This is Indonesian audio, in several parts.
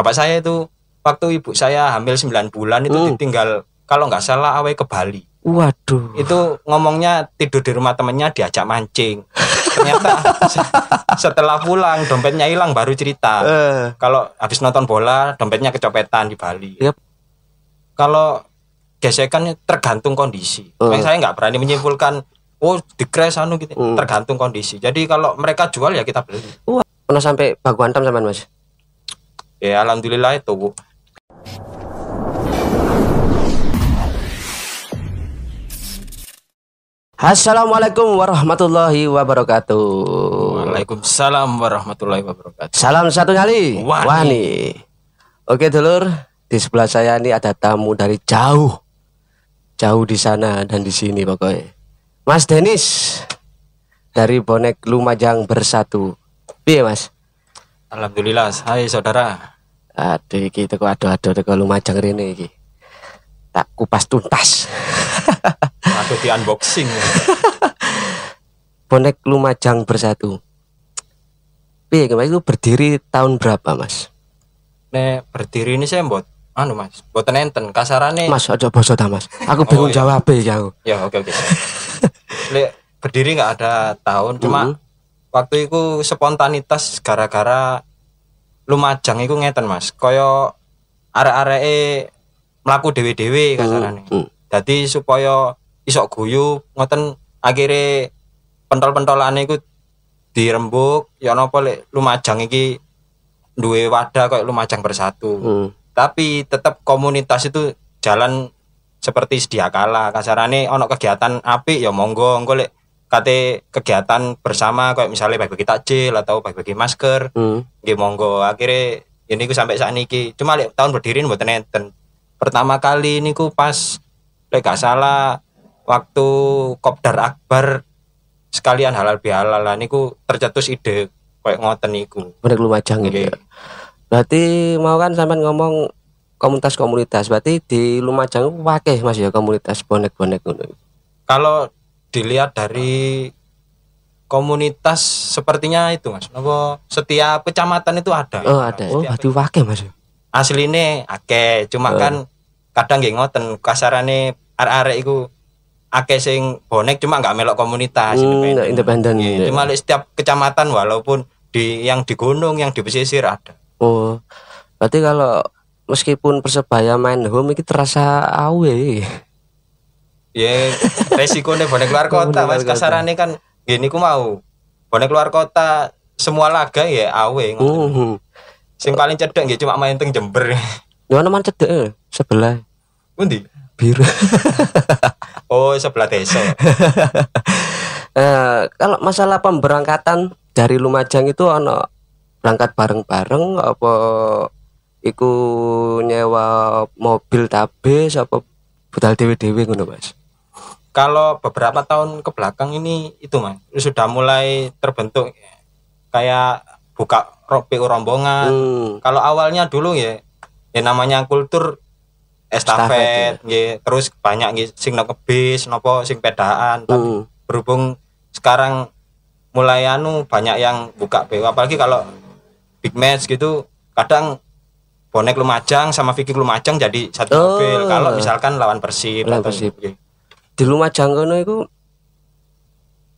bapak saya itu waktu ibu saya hamil 9 bulan itu Hmm. ditinggal kalau nggak salah awe ke Bali Waduh. itu ngomongnya tidur di rumah temennya diajak mancing ternyata se- setelah pulang dompetnya hilang baru cerita Eh, kalau habis nonton bola dompetnya kecopetan di Bali Yep. kalau gesekan tergantung kondisi. Makanya saya nggak berani menyimpulkan oh di anu gitu Hmm. tergantung kondisi jadi kalau mereka jual ya kita beli wah, pernah sampai baku hantam sampean Mas? Ya alhamdulillah itu Bu. Assalamualaikum warahmatullahi wabarakatuh. Waalaikumsalam warahmatullahi wabarakatuh Salam satu kali. Wani. Oke dulur, di sebelah saya ini ada tamu dari jauh. Jauh di sana dan di sini pokoknya. Mas Denis dari bonek Lumajang bersatu. Piye Mas? Alhamdulillah hai saudara Aduh iki teko ado-ado teko Lumajang rene iki. Tak kupas tuntas. aku di unboxing bonek Lumajang bersatu. Piye kemarin itu berdiri tahun berapa Mas? nek berdiri ini saya buat anu mas buat enten kasarane Mas aja basa ta Mas. Aku bingung Oh, iya. jawab ya aku. ya oke oke Lek, berdiri nggak ada tahun cuma Mhm. Waktu itu spontanitas gara-gara lumajang itu ngeten mas koyo arek-arek melaku dewe-dewe kasarane Hmm. jadi supaya isok guyu ngoten akhirnya pentol-pentolane iku dirembuk ya napa lek lumajang iki duwe wadah kayak lumajang bersatu Hmm. tapi tetap komunitas itu jalan seperti sedia kala kasarane ono kegiatan api ya monggo engko lek kate kegiatan bersama kayak misalnya bagi-bagi takjil atau bagi-bagi masker Hmm. nggih monggo akhirnya ini ku sampai saat niki cuma lek tahun berdiri mboten enten pertama kali ini ku pas lek gak salah waktu kopdar akbar sekalian halal bihalal lah niku tercetus ide kayak ngoten niku Bonek Lumajang gitu. Berarti mau kan sampean ngomong komunitas-komunitas. Berarti di Lumajang wakeh Mas ya komunitas bonek-bonek ngono. kalau dilihat dari komunitas sepertinya itu mas Napa setiap kecamatan itu ada Oh, ada. Oh, berarti wakeh Mas. ya? asline akeh cuma Oh. kan kadang nggih ngoten kasarane arek-arek iku akeh sing bonek cuma nggak melok komunitas Hmm, independen. Ya. cuma setiap kecamatan walaupun di yang di gunung yang di pesisir ada Oh. Berarti kalau meskipun Persebaya main home iki terasa awe. ya resikonya bonek luar kota mas kasarane kan gini ku mau bonek luar kota semua laga ya awe. Hmm. sing paling cedek nggih cuma main teng Jember Di mana man cedek eh, sebelah Pundi? biru. oh sebelah desa Eh, kalau masalah pemberangkatan dari Lumajang itu ono berangkat bareng-bareng apa iku nyewa mobil tabes apa budal dewe-dewe ngono Mas. Kalau beberapa tahun ke belakang ini itu mas sudah mulai terbentuk kayak buka PU rombongan Hmm. kalau awalnya dulu ya ya namanya kultur Estafet, estafet nggih. terus banyak nggih sing nok bis nopo sing pedaan tapi Hmm. berhubung sekarang mulai anu banyak yang buka PU apalagi kalau big match gitu kadang bonek Lumajang sama Viking Lumajang jadi satu Oh. mobil kalau misalkan lawan Persib Lawan atau- Persib. nggih. Di Lumajang kono iku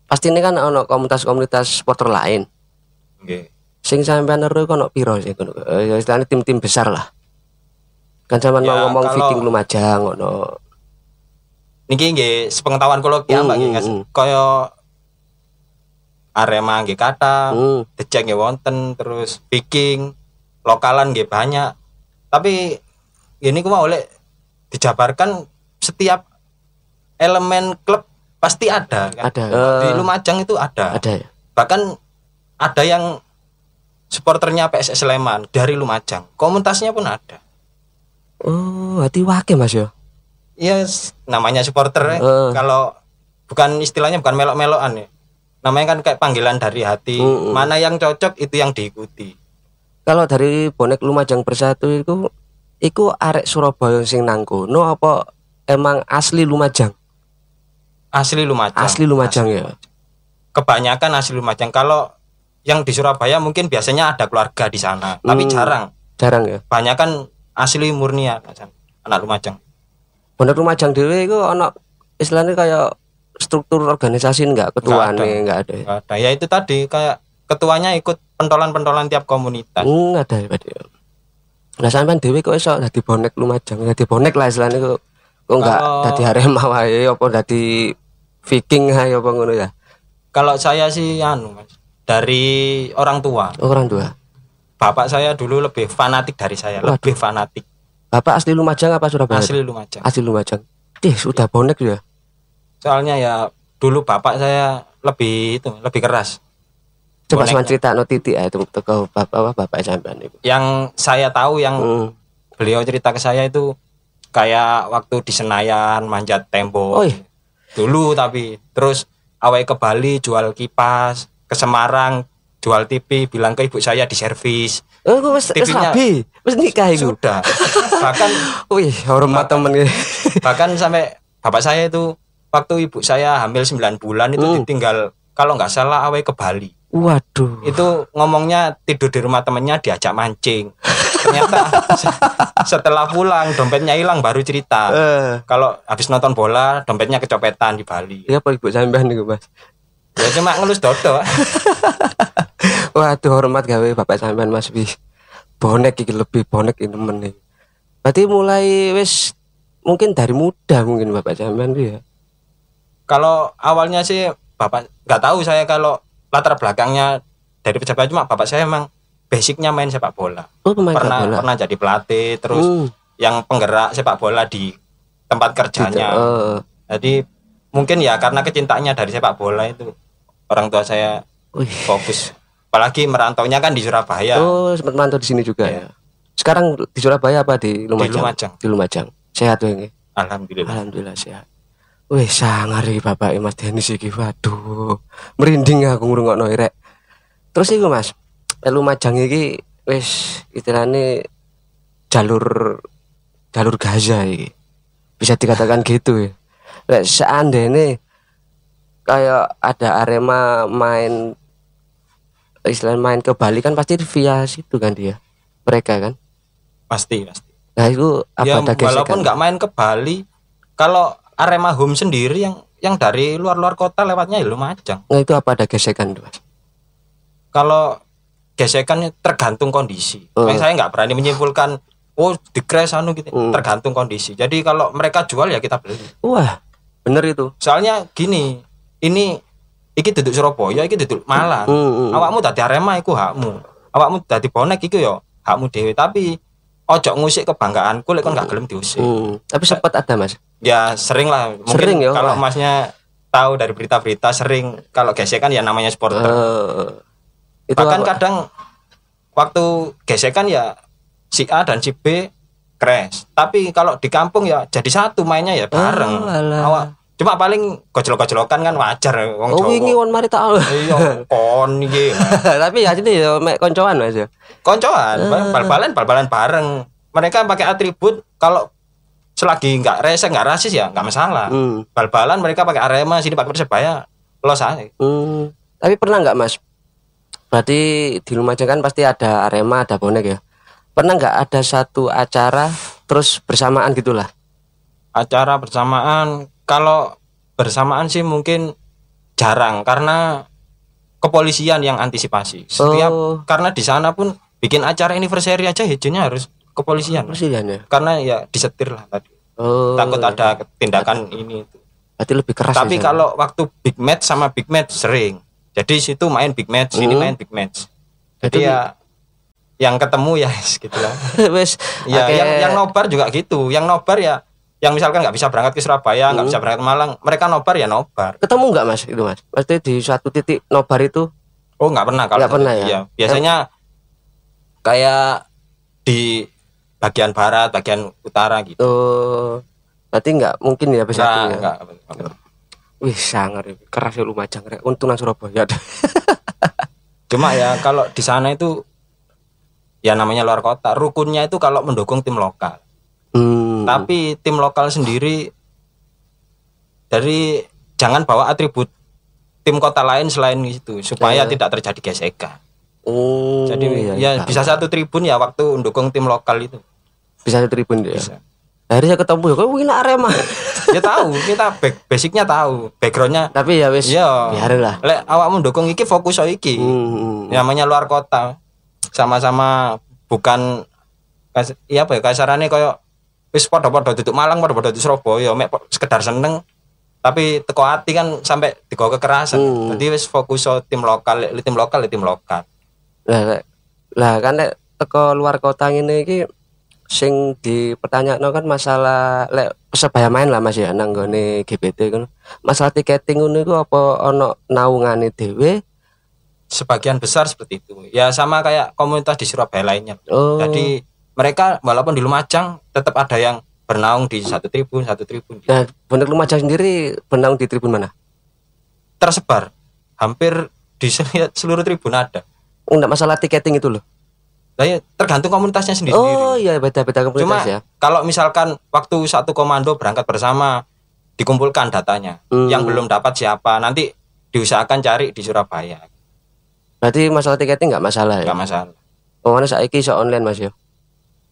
pasti ini kan ono komunitas-komunitas supporter lain. Nggih. Sing sampean ero iku ono piro sih kono? Eh, ya istilahnya tim-tim besar lah. Kan sampean Ya, mau ngomong kalau- Viking Lumajang ono. niki nggih sepengetahuan kula ki Mbak nggih hmm, Mas. hmm. kaya Arema nggih kata, Hmm. Decek nggih wonten, terus Viking lokalan nggih banyak. Tapi ini ku mau oleh dijabarkan setiap elemen klub pasti ada kan. Ada. Di Eh, Lumajang itu ada. ada ya. Bahkan ada yang supporternya PSS Sleman dari Lumajang. Komunitasnya pun ada. Oh, hati wake Mas ya. Iya, namanya supporter. Eh. Kalau bukan istilahnya bukan melok-melokan ya. Namanya kan kayak panggilan dari hati. Mm-mm. Mana yang cocok itu yang diikuti. Kalau dari bonek Lumajang bersatu itu iku arek Surabaya sing nang kono apa emang asli Lumajang? Asli Lumajang. Asli Lumajang ya. Kebanyakan asli Lumajang. Kalau yang di Surabaya mungkin biasanya ada keluarga di sana, tapi Hmm. jarang. Jarang ya. banyak kan asli murni ya anak Lumajang Bonek Lumajang dhewe iku ana istilahnya kayak struktur organisasi enggak ketuane ada. enggak ada. ya? Nggak ada ya itu tadi kayak ketuanya ikut pentolan-pentolan tiap komunitas Hmm, ada ya ya. Lah sampean dhewe kok iso dadi bonek Lumajang, dadi bonek lah istilahnya kok kok enggak Kalau- dadi Arema wae apa dadi Viking ae apa ngono ya. kalau saya sih anu mas dari orang tua Orang tua. bapak saya dulu lebih fanatik dari saya lebih fanatik Bapak asli Lumajang apa Surabaya? asli Lumajang Asli Lumajang. Ih, sudah bonek ya. soalnya ya dulu bapak saya lebih itu lebih keras Coba sama cerita no titik ya itu teko bapak apa bapak sampean itu. yang saya tahu yang Hmm. beliau cerita ke saya itu kayak waktu di Senayan manjat tembok Oi. Dulu tapi terus awai ke Bali jual kipas ke Semarang jual TV bilang ke ibu saya di servis Oh, TV-nya rabi. Wis nikah iku. sudah bahkan Wih, hormat temen bahkan sampai bapak saya itu waktu ibu saya hamil 9 bulan itu Hmm. ditinggal kalau nggak salah awai ke Bali Waduh. itu ngomongnya tidur di rumah temennya diajak mancing ternyata se- setelah pulang dompetnya hilang baru cerita Eh, kalau habis nonton bola dompetnya kecopetan di Bali iya apa ibu sampean niku, Mas? ya cuma ngelus dodo Waduh, hormat gawe bapak sampean Mas wis. Bonek iki lebih bonek ini temen nih. Berarti mulai wis mungkin dari muda mungkin bapak sampean ya. kalau awalnya sih bapak nggak tahu saya kalau latar belakangnya dari pejabat cuma bapak saya emang basicnya main sepak bola Oh, pemain pernah sepak bola. pernah jadi pelatih terus Hmm. yang penggerak sepak bola di tempat kerjanya Oh, jadi mungkin ya karena kecintaannya dari sepak bola itu orang tua saya wih. fokus apalagi merantaunya kan di Surabaya Oh, sempat mantau di sini juga Iya. ya. Sekarang di Surabaya apa di Lumajang? Lumajang. Di Lumajang. Sehat tuh ini. alhamdulillah Alhamdulillah sehat. Wih, sangar iki Bapak Mas Denis iki. Waduh. Merinding aku ngrungokno rek. Terus iku Mas, eh, Lumajang iki wis istilahnya jalur jalur Gaza iki. Bisa dikatakan gitu ya. Lek seandainya kayak ada Arema main istilah main ke Bali kan pasti via situ kan dia mereka kan pasti pasti nah itu apa ya walaupun nggak main ke Bali kalau Arema Home sendiri yang yang dari luar-luar kota lewatnya ya Lumajang nah itu apa ada gesekan tuh kalau gesekan tergantung kondisi. Oh. Yang saya nggak berani menyimpulkan oh di crash anu gitu. Hmm. tergantung kondisi. Jadi kalau mereka jual ya kita beli. Wah bener itu. Soalnya gini ini iki duduk Surabaya iki duduk Malang. Hmm, hmm. awakmu tadi Arema iku hakmu. Awakmu tadi bonek iku ya hakmu dewe tapi ojo ngusik kebanggaanku lek kon gak gelem diusik. Hmm, tapi sempat ada mas ya sering lah. Mungkin Sering ya, kalau masnya tahu dari berita-berita sering. Kalau gesekan ya namanya supporter Eh, itu bahkan apa? kadang waktu gesekan ya si A dan si B crash. Tapi kalau di kampung ya jadi satu mainnya ya bareng. Oh, awak cuma paling gojlok-gojlokan kan wajar wong oh Jawa. wingi won mari tak iya kon iki. Tapi ya ini ya mek koncoan mas ya. Koncoan Ah. bal-balan bal-balan bareng. Mereka pakai atribut kalau selagi nggak rese nggak rasis ya nggak masalah. Hmm. bal-balan mereka pakai Arema sini pakai Persebaya los aja. Hmm. tapi pernah nggak mas? Berarti di Lumajang kan pasti ada Arema ada bonek ya. Pernah nggak ada satu acara terus bersamaan gitulah? Acara bersamaan kalau bersamaan sih mungkin jarang karena kepolisian yang antisipasi. Setiap Oh. karena di sana pun bikin acara anniversary aja izinnya harus kepolisian. Presiden ya? Karena ya disetir lah tadi. Oh takut ada tindakan ini itu. berarti lebih keras tapi ya, kalau waktu big match sama big match sering. Jadi situ main big match sini Hmm. main big match. Jadi Itu ya yang ketemu ya gitu lah. Wes ya akeh- yang yang nobar juga gitu. Yang nobar ya yang misalkan nggak bisa berangkat ke Surabaya nggak Hmm. bisa berangkat ke Malang mereka nobar ya nobar. Ketemu nggak mas itu mas? Pasti di suatu titik nobar itu? Oh nggak pernah kalau Nggak pernah ya? iya biasanya kayak di bagian barat bagian utara gitu oh berarti nggak mungkin ya bisa Nggak, ya nggak, nggak pernah. wih sangar ya. keras ya Lumajang rek untungan Surabaya cuma ya kalau di sana itu ya namanya luar kota rukunnya itu kalau mendukung tim lokal hmm. tapi tim lokal sendiri dari jangan bawa atribut tim kota lain selain itu supaya Ya. tidak terjadi gesekan Oh, Jadi iya, ya iya. bisa satu tribun ya waktu mendukung tim lokal itu. Bisa satu tribun dia. Bisa. Akhirnya saya ketemu ya, kok wih Arema. ya tahu, kita back, basicnya tahu, backgroundnya Tapi ya wis Iya. biarin lah. Lek awakmu mendukung iki fokus so iki. Hmm. Namanya luar kota. Sama-sama bukan iya apa ya kasarannya koyo wis padha-padha duduk Malang padha-padha duduk Surabaya mek sekedar seneng tapi teko hati kan sampai digo kekerasan. Hmm. Jadi wis fokus so tim lokal, tim lokal, tim lokal. Lah, lah kan teko luar kota ngene iki sing dipertanyakno kan masalah lek Persebaya main lah Mas ya nang gone GBT kan. Masalah tiketing ngono iku apa ana naungane dhewe? Sebagian besar seperti itu. Ya sama kayak komunitas di Surabaya lainnya. Oh. Jadi mereka walaupun di Lumajang tetap ada yang bernaung di satu tribun, satu tribun. Nah, bonek Lumajang sendiri bernaung di tribun mana? Tersebar hampir di sel- seluruh tribun ada. Oh, enggak masalah tiketing itu loh. Lah ya tergantung komunitasnya sendiri. Oh iya beda-beda Cuma komunitas ya. kalau misalkan waktu satu komando berangkat bersama dikumpulkan datanya, Hmm. yang belum dapat siapa, nanti diusahakan cari di Surabaya, Berarti masalah tiketing enggak masalah ya. nggak masalah. Oh, mana saiki iso online Mas ya.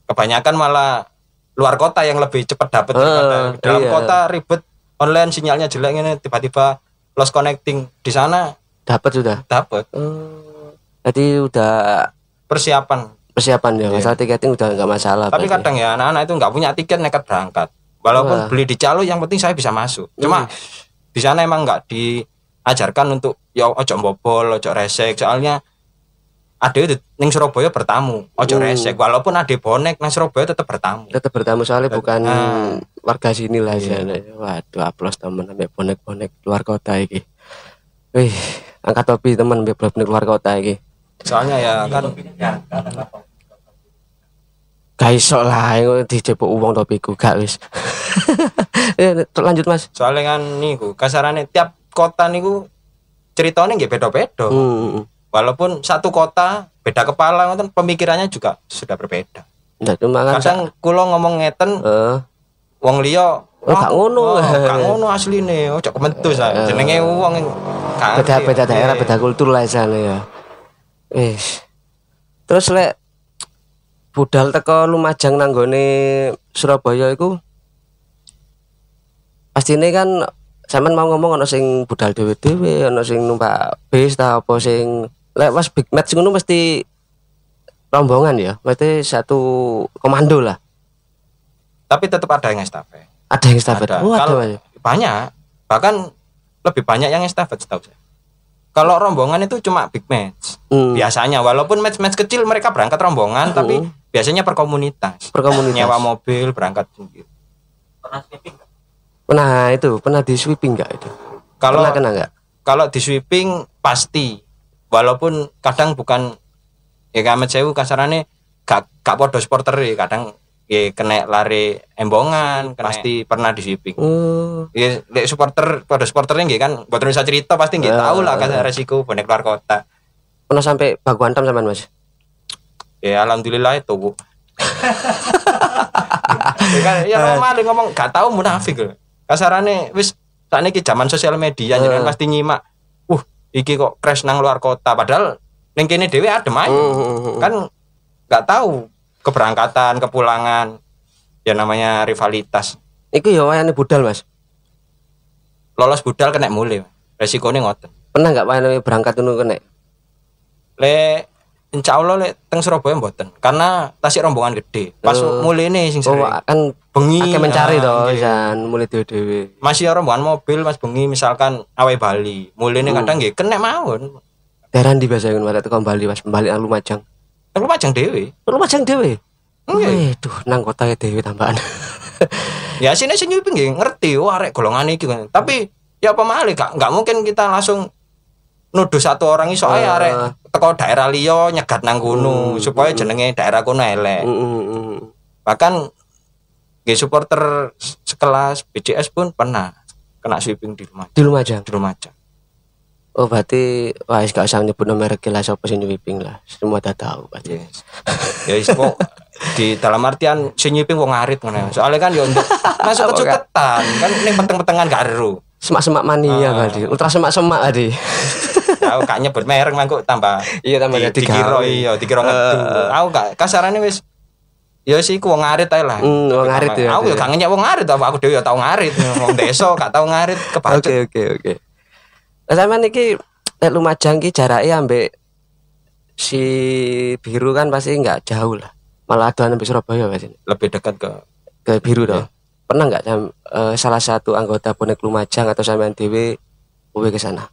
Kebanyakan malah luar kota yang lebih cepat dapat Ah, daripada dalam iya. kota ribet online sinyalnya jelek ini tiba-tiba lost connecting di sana Dapat sudah. dapat Oh. Jadi udah persiapan. persiapan ya. Masalah tiketing udah enggak masalah. Iya. Tapi berarti. kadang ya anak-anak itu nggak punya tiket nekat berangkat. Walaupun Wah. beli di calo yang penting saya bisa masuk. Cuma di sana emang nggak diajarkan untuk ya ojo bobol, ojo resek. Soalnya ada itu ning Surabaya bertamu, ojo Hmm. resek. Walaupun ada bonek nang Surabaya tetap bertamu. tetap bertamu soalnya bukan Ah. warga sini lah Iya. sana. Waduh, aplos temen sampai bonek-bonek luar kota iki. Wih, angkat topi teman sampai bonek luar kota iki. Soalnya ya kan Gak iso lah, yang dicepuk uang topiku gak wis. ya, lanjut mas. soalnya kan niku kasarannya tiap kota niku ceritanya nggak beda-beda. Hmm, Walaupun satu kota beda kepala ngoten pemikirannya juga sudah berbeda. Kan. Kadang kulo ngomong ngeten Eh, wong liya Oh, gak ngono. oh, gak ngono asline ojo kementus ah. jenenge wong gak beda ngerti. beda daerah, Iya. beda kultur lah sana ya. Wis. Terus lek budal teko Lumajang nanggone Surabaya iku pastine kan sampean mau ngomong ana sing budal dhewe-dhewe, ana sing numpak bis ta apa sing lek pas big match ngono mesti rombongan ya, mesti satu komando lah. tapi tetap ada yang estafet Ada yang estafet. ada Oh, ada, kalau Mas. banyak bahkan lebih banyak yang estafet setahu saya kalau rombongan itu cuma big match. Hmm, biasanya walaupun match-match kecil mereka berangkat rombongan tapi biasanya per komunitas per komunitas. nyewa mobil berangkat sendiri. Pernah itu, pernah di sweeping enggak itu? kalau pernah kena enggak? kalau di sweeping pasti. Walaupun kadang bukan ya kamet sewu kasarannya gak gak podo supporter ya, kadang ya kena lari embongan pasti pernah di sweeping Oh, ya lek supporter podo supporternya nggih kan buat bisa cerita pasti nggak Ya, tahu lah kan resiko bonek luar kota. Pernah sampai baku hantam sama Mas? ya alhamdulillah itu bu. Ya kan ya normal dia ngomong gak tahu munafik. Loh kasarannya wis saat ini zaman sosial media Eh. jangan pasti nyimak uh iki kok crash nang luar kota. Padahal neng kene dewe adem aja Hmm, kan nggak tahu keberangkatan kepulangan ya namanya rivalitas. Iku ya wayane budal mas. lolos budal kena mulai resikonya ngoten. Pernah nggak wayane berangkat itu kena? le insya Allah le teng Surabaya mboten. Karena tasik rombongan gede. Pas Oh. mulai nih sing Oh sering kan bengi. akeh mencari ah, toh nggih. San mulai dewe. masih ya rombongan mobil mas bengi misalkan awe Bali. Mulai nih kadang nggih kena mawon. Daerah di biasa pada tekan Bali pas balik nang Lumajang. dewe Lumajang dewe. Nggih. Waduh, nang kota ya dewe tambahan. ya sini sing nyuping nggih ngerti wah arek golongan iki kan tapi ya apa malih gak nggak mungkin kita langsung nuduh satu orang iso ae Ah. arek teko daerah liya nyegat nang kono Hmm. supaya jenenge daerah kono elek Mm, mm, mm. bahkan nggih supporter se- sekelas BCS pun pernah kena sweeping di rumah Di Lumajang. di rumah aja Oh berarti wah gak usah nyebut nomor lah sapa sing nyuwiping lah. Semua dah tahu yes ya wis, kok di dalam artian sing nyuping wong arit ngono soalnya kan ya untuk masuk kecuketan kan ning peteng-petengan gak eru Semak-semak mania Ah. tadi. Ultra semak-semak tadi. aku gak nyebut merek mangko tambah Iya, tambah di- dikira iya dikira ngedu. Aku gak kasarane wis Ya sih wong ngarit ae lah. Hmm, wong ngarit ya, Aku ya ya. gak ngenyek wong ngarit apa aku dhewe ya tau ngarit. Wong desa gak tau ngarit Oke kebacut. oke oke. Lah sampean iki nek Lumajang ki jarake ambek si biru kan pasti nggak jauh lah. Malah adoan sampai Surabaya pasti. Lebih dekat ke Ke biru Iya. toh. Pernah nggak sam- eh, salah satu anggota bonek Lumajang atau sampean dhewe kowe ke sana?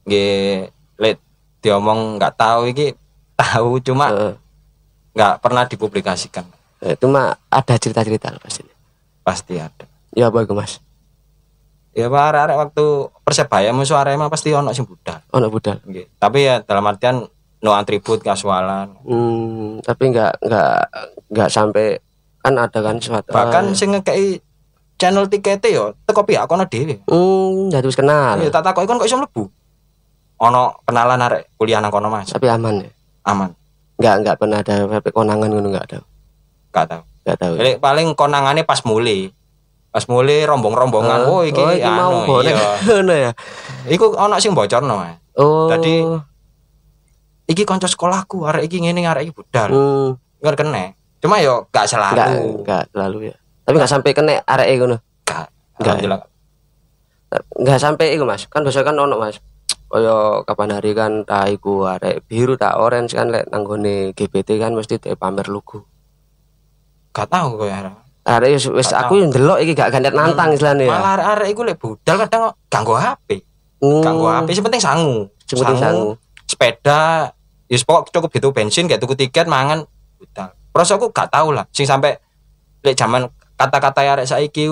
nggih let diomong nggak tahu iki tahu cuma Heeh. nggak pernah dipublikasikan. Eh, itu mah ada cerita-cerita pasti. Pasti ada. Ya iku Mas? Ya Pak arek waktu Persebaya musuh Arema pasti ono sing budal. Ono budal. Nggih. Tapi ya dalam artian no atribut kasualan. Hmm, tapi nggak nggak nggak sampai kan ada kan suatu Bahkan sing ngekei channel tiketnya yo teko pihak kono dhewe. hmm, jadi wis kenal. Ya tak takoki kon kok iso mlebu. Ono kenalan arek kuliah nang kono Mas. Tapi aman ya. Aman. Nggak nggak pernah ada konangan ngono nggak ada. Gak tahu. Nggak tahu. Jadi paling konangannya pas mulai. Pas mulai rombong-rombongan. Oh, iki, oh, iki mau anu, bonek iya. ngono ya. Iku ono sing bocorno. Mas. Oh. Jadi, Iki kanca sekolahku, arek iki ngene, arek iki budal. hmm, Nggak kena. Cuma yo gak selalu. nggak terlalu ya. Tapi nggak sampai kena arek ngono. Gak. Alhamdulillah. Nggak sampai iku Mas. Kan biasa kan ono Mas. Kaya kapan hari kan tak iku arek biru tak orange kan lek nanggone GPT kan mesti pamer logo. Gak tahu kok ya. Arek wis wis aku yang delok iki gak gandet nantang istilahnya ya. Malah arek-arek iku lek budal kadang ganggu HP. Hmm, Ganggu HP sing penting sangu. Sing penting sangu. Sepeda, ya pokok cukup itu bensin, kayak tuku tiket, mangan budal. Terus aku gak tahu lah, sing sampai lek zaman kata-kata arek saiki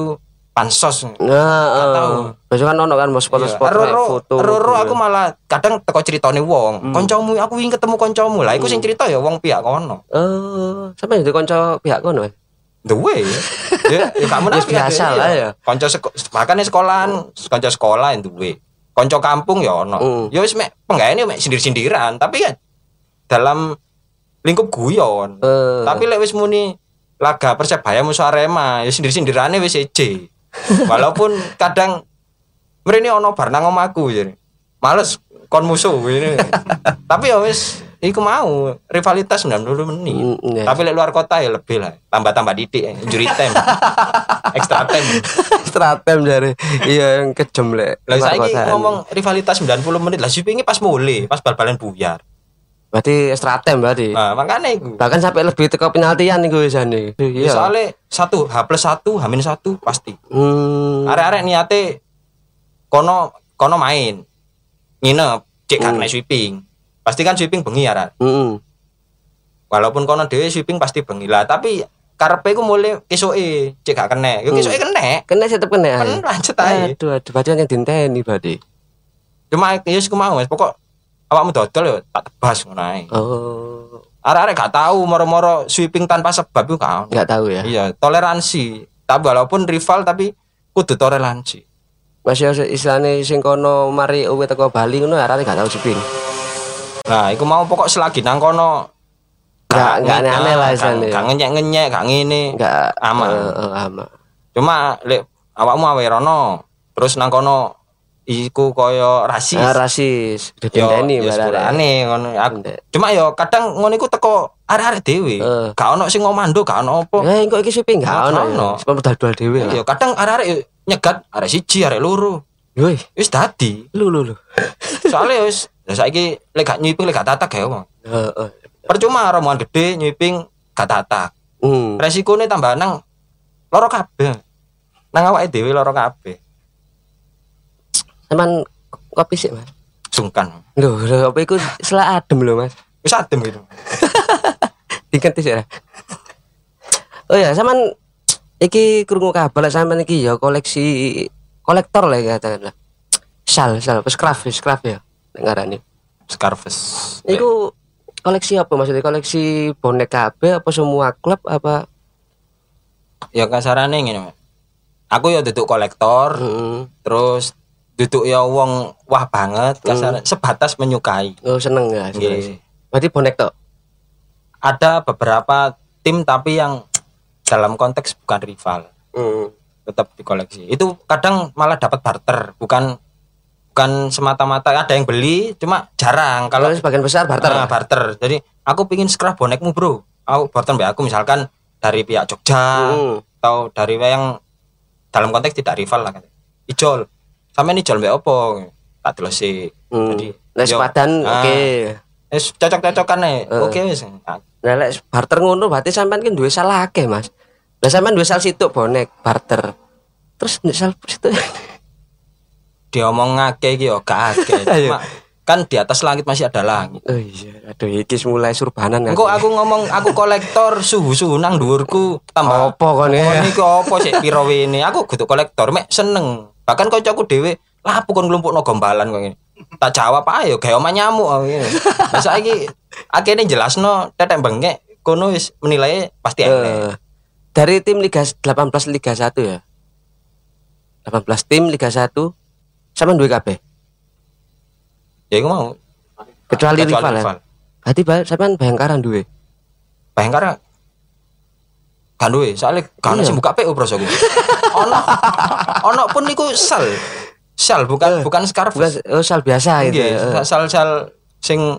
pansos. Nah, Nggak eh, tahu. Biasa kan ono kan mau spot-spot Iya. foto. Roro logo aku malah kadang teko ceritane wong. Hmm. Kancamu aku ingin ketemu kancamu. Lah iku sing cerita ya wong pihak kono. Oh, sampe jadi kanca pihak kono. Ya? Duwe ya. Ya, ya kamu Ya, biasa lah ya. Kanca seko bahkan sekolahan, kanca sekolah yang duwe. Kanca kampung ya ono. Hmm. Ya wis mek penggaweane mek sindir-sindiran, tapi ya dalam lingkup guyon. Eh, Tapi lek wis muni laga Persebaya musuh Arema, ya sindir-sindirane wis eje. Walaupun kadang mrene ono bar nang omahku jadi. Males kon musuh ini. Tapi ya wis iku mau rivalitas 90 menit. Mm, yes. Tapi lek luar kota ya lebih lah. Tambah-tambah didik injury time. Extra time. stratem dari iya yang kejem lek. Lah saiki ngomong rivalitas 90 menit lah Sipingi pas mulai, pas bal-balan buyar. berarti stratem berarti. Nah, makanya iku. Bahkan sampai lebih teko penaltian iku wisane. Ya, Iya. soalnya satu H plus satu H minus satu pasti. Hmm. arek-arek niate kono kono main nginep cek gak kena sweeping pasti kan sweeping bengi ya Rat. Mm. walaupun kono dhewe sweeping pasti bengi lah tapi karepe ku mulai kesoke cek gak kena yo kesoke kena Kena tetep kena. kan lanjut aja Aduh, aduh, berarti yang dinteni berarti. cuma ya sik mau Mas pokok awakmu dodol yo tak tebas ngono ae Oh, arek-arek gak tahu moro-moro sweeping tanpa sebab itu kan nggak tahu ya. iya toleransi tapi walaupun rival tapi kudu toleransi Masih istilahnya sing kono mari uwe teko Bali ngono arane gak tahu siping. Nah, iku mau pokok selagi nang kono Nggak- nggak aneh-aneh lah istilahnya. Gak ngenyek-ngenyek, gak ngene. Enggak Aman. Eh, aman. Cuma lek awakmu awe rono, terus nang kono iku koyo rasis. Ah, rasis. Barare. sepurane ngono. Cuma yo kadang ngono iku teko arek-arek dhewe. Eh. Gak ono sing ngomando, gak ono apa. Eh, kok iki siping gak Nggak ono. Cuma modal dhewe. Yo kadang arek-arek nyegat arek siji, arek loro. Woi, Wis dadi. lu lu lu. Soalnya wis ya saiki lek gak nyiping lek gak tatak ya. Bang. Heeh. eh. Percuma rombongan gede nyiping gak tatak. Hmm. resikonya tambah nang loro kabeh nang awake dhewe loro kabeh Teman kopi sih, Mas. sungkan Loh, loh, apa iku selah adem lho, Mas. wis adem gitu Diganti sih. Oh ya, sampean iki krungu kabar lek sampean iki ya koleksi kolektor lah ya katakanlah. Sal, sal, wis craft ya. Ngarani. scarves Iku koleksi apa maksudnya? Koleksi bonek kabeh apa semua klub apa? ya kasarane ngene aku ya duduk kolektor Heeh. terus duduk ya wong wah banget kasar sebatas menyukai Oh, seneng ya. seneng sih. Berarti bonek tok. ada beberapa tim tapi yang dalam konteks bukan rival Heeh. tetap dikoleksi itu kadang malah dapat barter bukan bukan semata-mata ada yang beli cuma jarang Kalau sebagian besar barter. Ah, barter. Jadi aku pingin scrap bonekmu bro. Aku barter mbak aku misalkan dari pihak Jogja Hmm. atau dari yang dalam konteks tidak rival lah. Ijol. Sama ini ijol mbak opo? Tak telosi. Hmm. Jadi Nek yo, sepadan ah, oke. Wis cocok-cocokan nih. Eh. Oke wis. Ah, Nah, lek barter ngono berarti sampean kan duwe salah akeh, Mas. Lah sampean duwe sal situk bonek barter. Terus nek sal situk Diomong ngake iki yo gak akeh. Cuma kan di atas langit masih ada langit. Oh iya, aduh iki mulai surbanan kan. Engko aku ngomong aku kolektor suhu-suhu nang dhuwurku tambah Apa kon ya? niku apa sih piro ini? Aku kudu kolektor mek seneng. Bahkan kancaku dhewe lapo kon nglumpukno gombalan kok ngene. Tak jawab ayo gawe omah nyamuk ngene. Saiki akhirnya jelasno tetek bengek kono wis menilai pasti enek. dari tim Liga 18 Liga 1 ya. 18 tim Liga 1 sama duwe kabeh. Ya iku mau. Kecuali, Kecuali rival, ya. rival. Berarti sampean bayangkaran duwe. Bayangkara kan duwe, soalnya kan Iya. sing buka PO bros aku. ono ono pun niku sal. Sal bukan Eh, bukan scarf. Bukan oh, sal biasa itu. Nggih, ya. sal-sal sing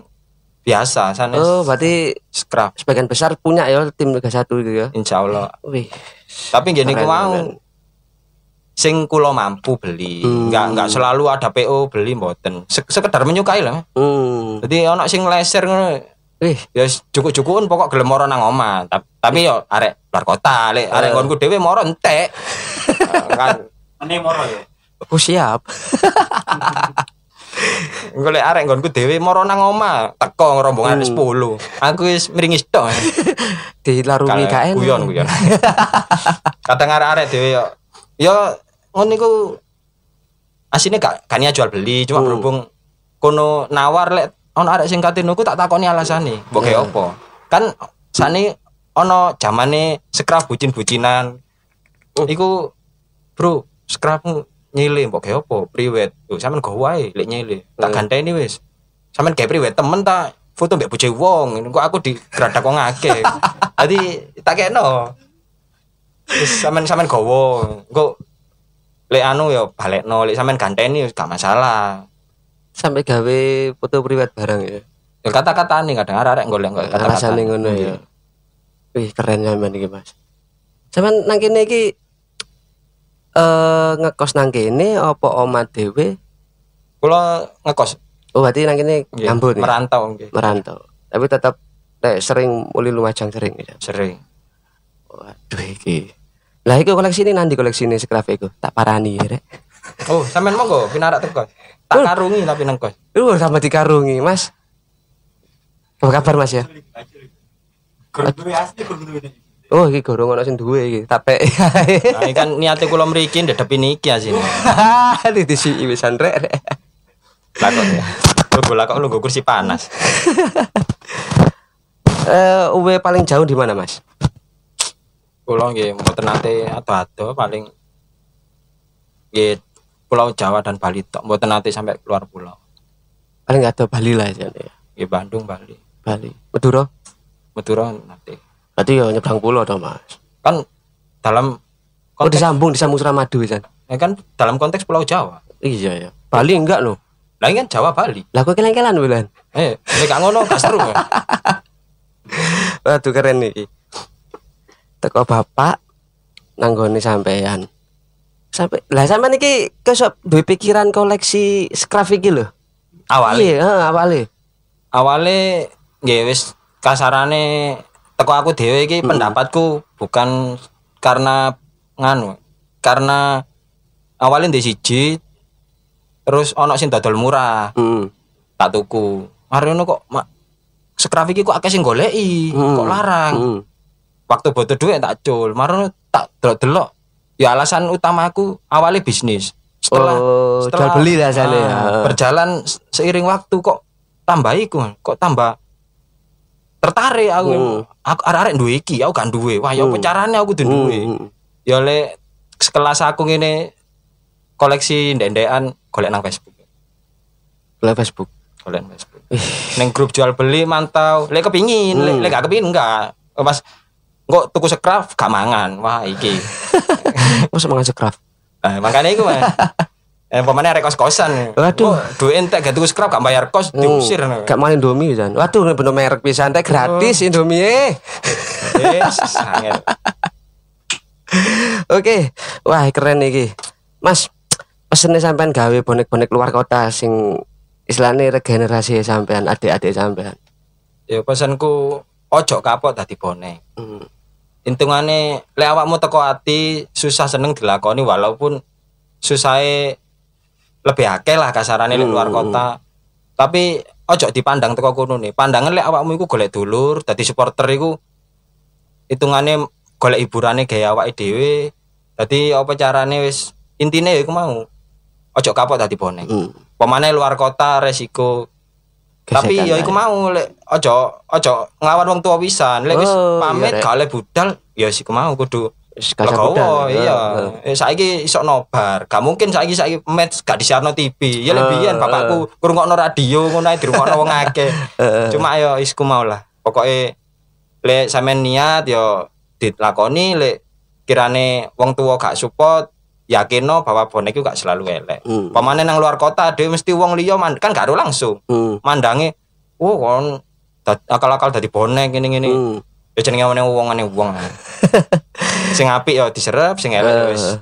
biasa sana Oh, berarti scrap sebagian besar punya ya tim Liga 1 itu ya. insya Allah Wih. tapi gini Keren, mau. Sing kulo mampu beli Hmm. nggak nggak selalu ada PO beli mboten Se- sekedar menyukai lah Hmm. jadi ono sing leser ngono Wih, ya cukup-cukupun pokok gelem moro nang omah Ta- tapi yo arek luar kota lek arek Eh. nggonku dhewe moro entek Eh, kan Ini moro ya. aku siap. engko lek arek nggonku dhewe moro nang omah teko rombongan Hmm. 10 aku wis mringis tok Dilarungi enak. guyon guyon kadang arek-arek dhewe yo yo ngono iku asine gak niat jual beli cuma Hmm. berhubung kono nawar lek ono arek sing katene ku tak takoni alasane mbok Hmm. apa? Kan sane ono zamane scrap bucin-bucinan. Iku bro scrapmu nyile mbok apa? Priwet. Tuh sampean go wae lek nyile tak Hmm. ganteni wis. Sampean gawe priwet temen tak foto mbek bojo wong. Kok aku di gradak wong akeh. Dadi tak kena wis sampean sampean gowo engko lek anu ya balekno lek sampean ganteni wis gak masalah Sampai gawe foto priwet barang ya. ya kata-kata nih kadang arek golek kok kata-kata ngono ya. Wih, keren sampean iki, Mas. Sampean nang kene iki eh ngekos nang kene apa oma dhewe? kula ngekos Oh, berarti nang kene nyambut ya. merantau nggih Merantau. Tapi tetap nek sering muli Lumajang sering ya. sering Waduh iki. Lah iku koleksi ini nanti koleksi ini sekraf iku. Tak parani ya, Rek. oh sampean monggo pinarak teko tak karungi tapi nang kos Uh, sama dikarungi, Mas. Apa kabar, Mas ya? Oh, iki gorong ono sing duwe iki. Tapi nah, ini kan niate kula mriki ndedepi niki asine di disi wisan rek. rek. lakon ya lu lakon lu kursi panas Eh, uwe paling jauh di mana, Mas? Pulau nggih mboten nate ado-ado paling nggih Pulau Jawa dan Bali tok mboten nate sampai keluar pulau. Paling ada Bali lah ya. Nggih Bandung, Bali. Bali. Madura. Madura nate. Berarti ya nyebrang pulau dong, Mas. Kan dalam Oh, konteks disambung disambung Suramadu wisan. ya kan dalam konteks Pulau Jawa. Iya ya. Bali enggak loh. Lah kan Jawa Bali. Lah kok kelan-kelan wilan. Eh, nek ngono gak seru. Waduh keren nih. Teko bapak nanggone sampean. Sampai lah sampean iki kesop duwe pikiran koleksi scrap iki lho. Awale Iya, heeh, awale. awale nggih wis kasarane teko aku dhewe iki pendapatku bukan karena nganu karena awalnya di siji terus ono sing dodol murah Heeh. tak tuku hari ini kok mak scrap iki kok akeh sing goleki Hmm. kok larang Hmm. Waktu butuh duit tak cul. Marono tak delok-delok ya alasan utamaku awalnya bisnis. Setelah Oh, jual beli rasanya ya. Ah, berjalan se- seiring waktu kok tambah iku kok tambah tertarik aku. Hmm. aku arek-arek duwe iki aku gak duwe. Wah ya carane aku kudu duwe? Hmm. ya le sekelas aku ngene koleksi ndek-ndekan golek nang Facebook. Lah Facebook. golek nang Facebook. Neng grup jual beli mantau. Lek kepingin Hmm. lek gak kepingin enggak. Pas kok tuku scrap gak mangan wah iki Masa mangan scrap? nah, makanya iku Mas. Eh pemane arek kos-kosan. Waduh. Oh, Duit entek gak tuku scrap gak bayar kos diusir. Hmm, Gak main Indomie kan. Waduh bener merek pisan teh gratis Indomie. eh. Yes, angel. Oke. Wah, keren iki. Mas, pesennya sampean gawe bonek-bonek luar kota sing istilahnya regenerasi sampean adik-adik sampean. Ya pesanku ojo kapok dadi bonek. Hmm. Intungane lek awakmu teko ati susah seneng dilakoni walaupun susahe lebih akeh lah kasarane lek luar kota. Tapi ojo dipandang teko kono nih. Pandangan lek awakmu iku golek dulur, dadi supporter iku hitungane golek hiburane gaya awake dhewe. Dadi apa carane wis intine ya iku mau. Ojo kapok dadi bonek. Hmm. Pemane luar kota resiko tapi ya iku ae. mau lek ojo ojo nglawan wong tua pisan. Lek wis Oh, pamit iya, gak oleh budal ya sik mau kudu legowo budal. iya. Heeh. eh, saiki iso nobar. Gak mungkin saiki saiki match gak disiarno TV ya Heeh, lebihan bapakku ngrungokno radio ngono ae dirungokno wong akeh. Cuma ya isku mau lah. Pokoke lek sampean niat ya dilakoni lek kirane wong tua gak support yakinno bahwa bonek itu gak selalu elek Hmm. pemane nang luar kota dhewe mesti wong liya man- kan gak langsung Hmm. mandange oh kon akal-akal dadi bonek ngene-ngene Hmm. ya jenenge wong wongane wong sing apik ya diserep sing elek ya wis Eh.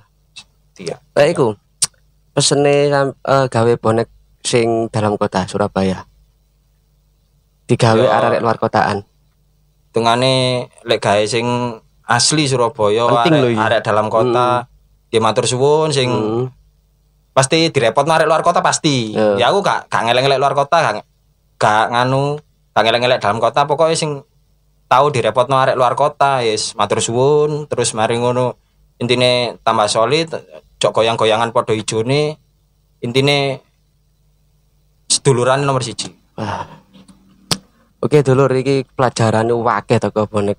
dia Lah iku pesene eh, gawe bonek sing dalam kota Surabaya. Digawe Ya. arek luar kotaan. tungane lek gawe sing asli Surabaya arek, iki. arek dalam kota ya matur suwun sing Hmm. pasti direpotno arek luar kota pasti Ya. ya aku gak gak ngeleng-ngelek luar kota gak, gak nganu gak ngeleng-ngelek dalam kota pokoknya sing tahu direpotno arek luar kota yes matur suwun terus mari ngono intine tambah solid cok goyang-goyangan podo ijone intine seduluran nomor siji Wah. Oke dulur iki pelajaran wakeh teko bonek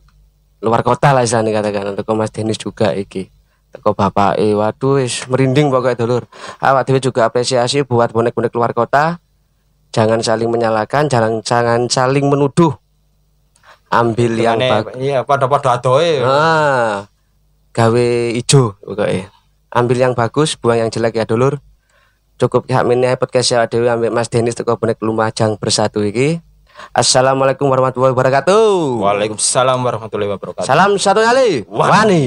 luar kota lah isane katakan teko Mas Denis juga iki. Teko bapak eh waduh wis merinding pokoknya dulur. Awak dhewe juga apresiasi buat bonek-bonek luar kota. Jangan saling menyalahkan, jangan jangan saling menuduh. Ambil yang bagus. iya podo-podo adoe Ah, gawe ijo pokoknya. Ambil yang bagus, buang yang jelek ya dulur. Cukup hak mini podcast ya Dewi ambil Mas Denis teko bonek lumajang bersatu iki. Assalamualaikum warahmatullahi wabarakatuh. Waalaikumsalam warahmatullahi wabarakatuh Salam satu kali. Wani. Wani.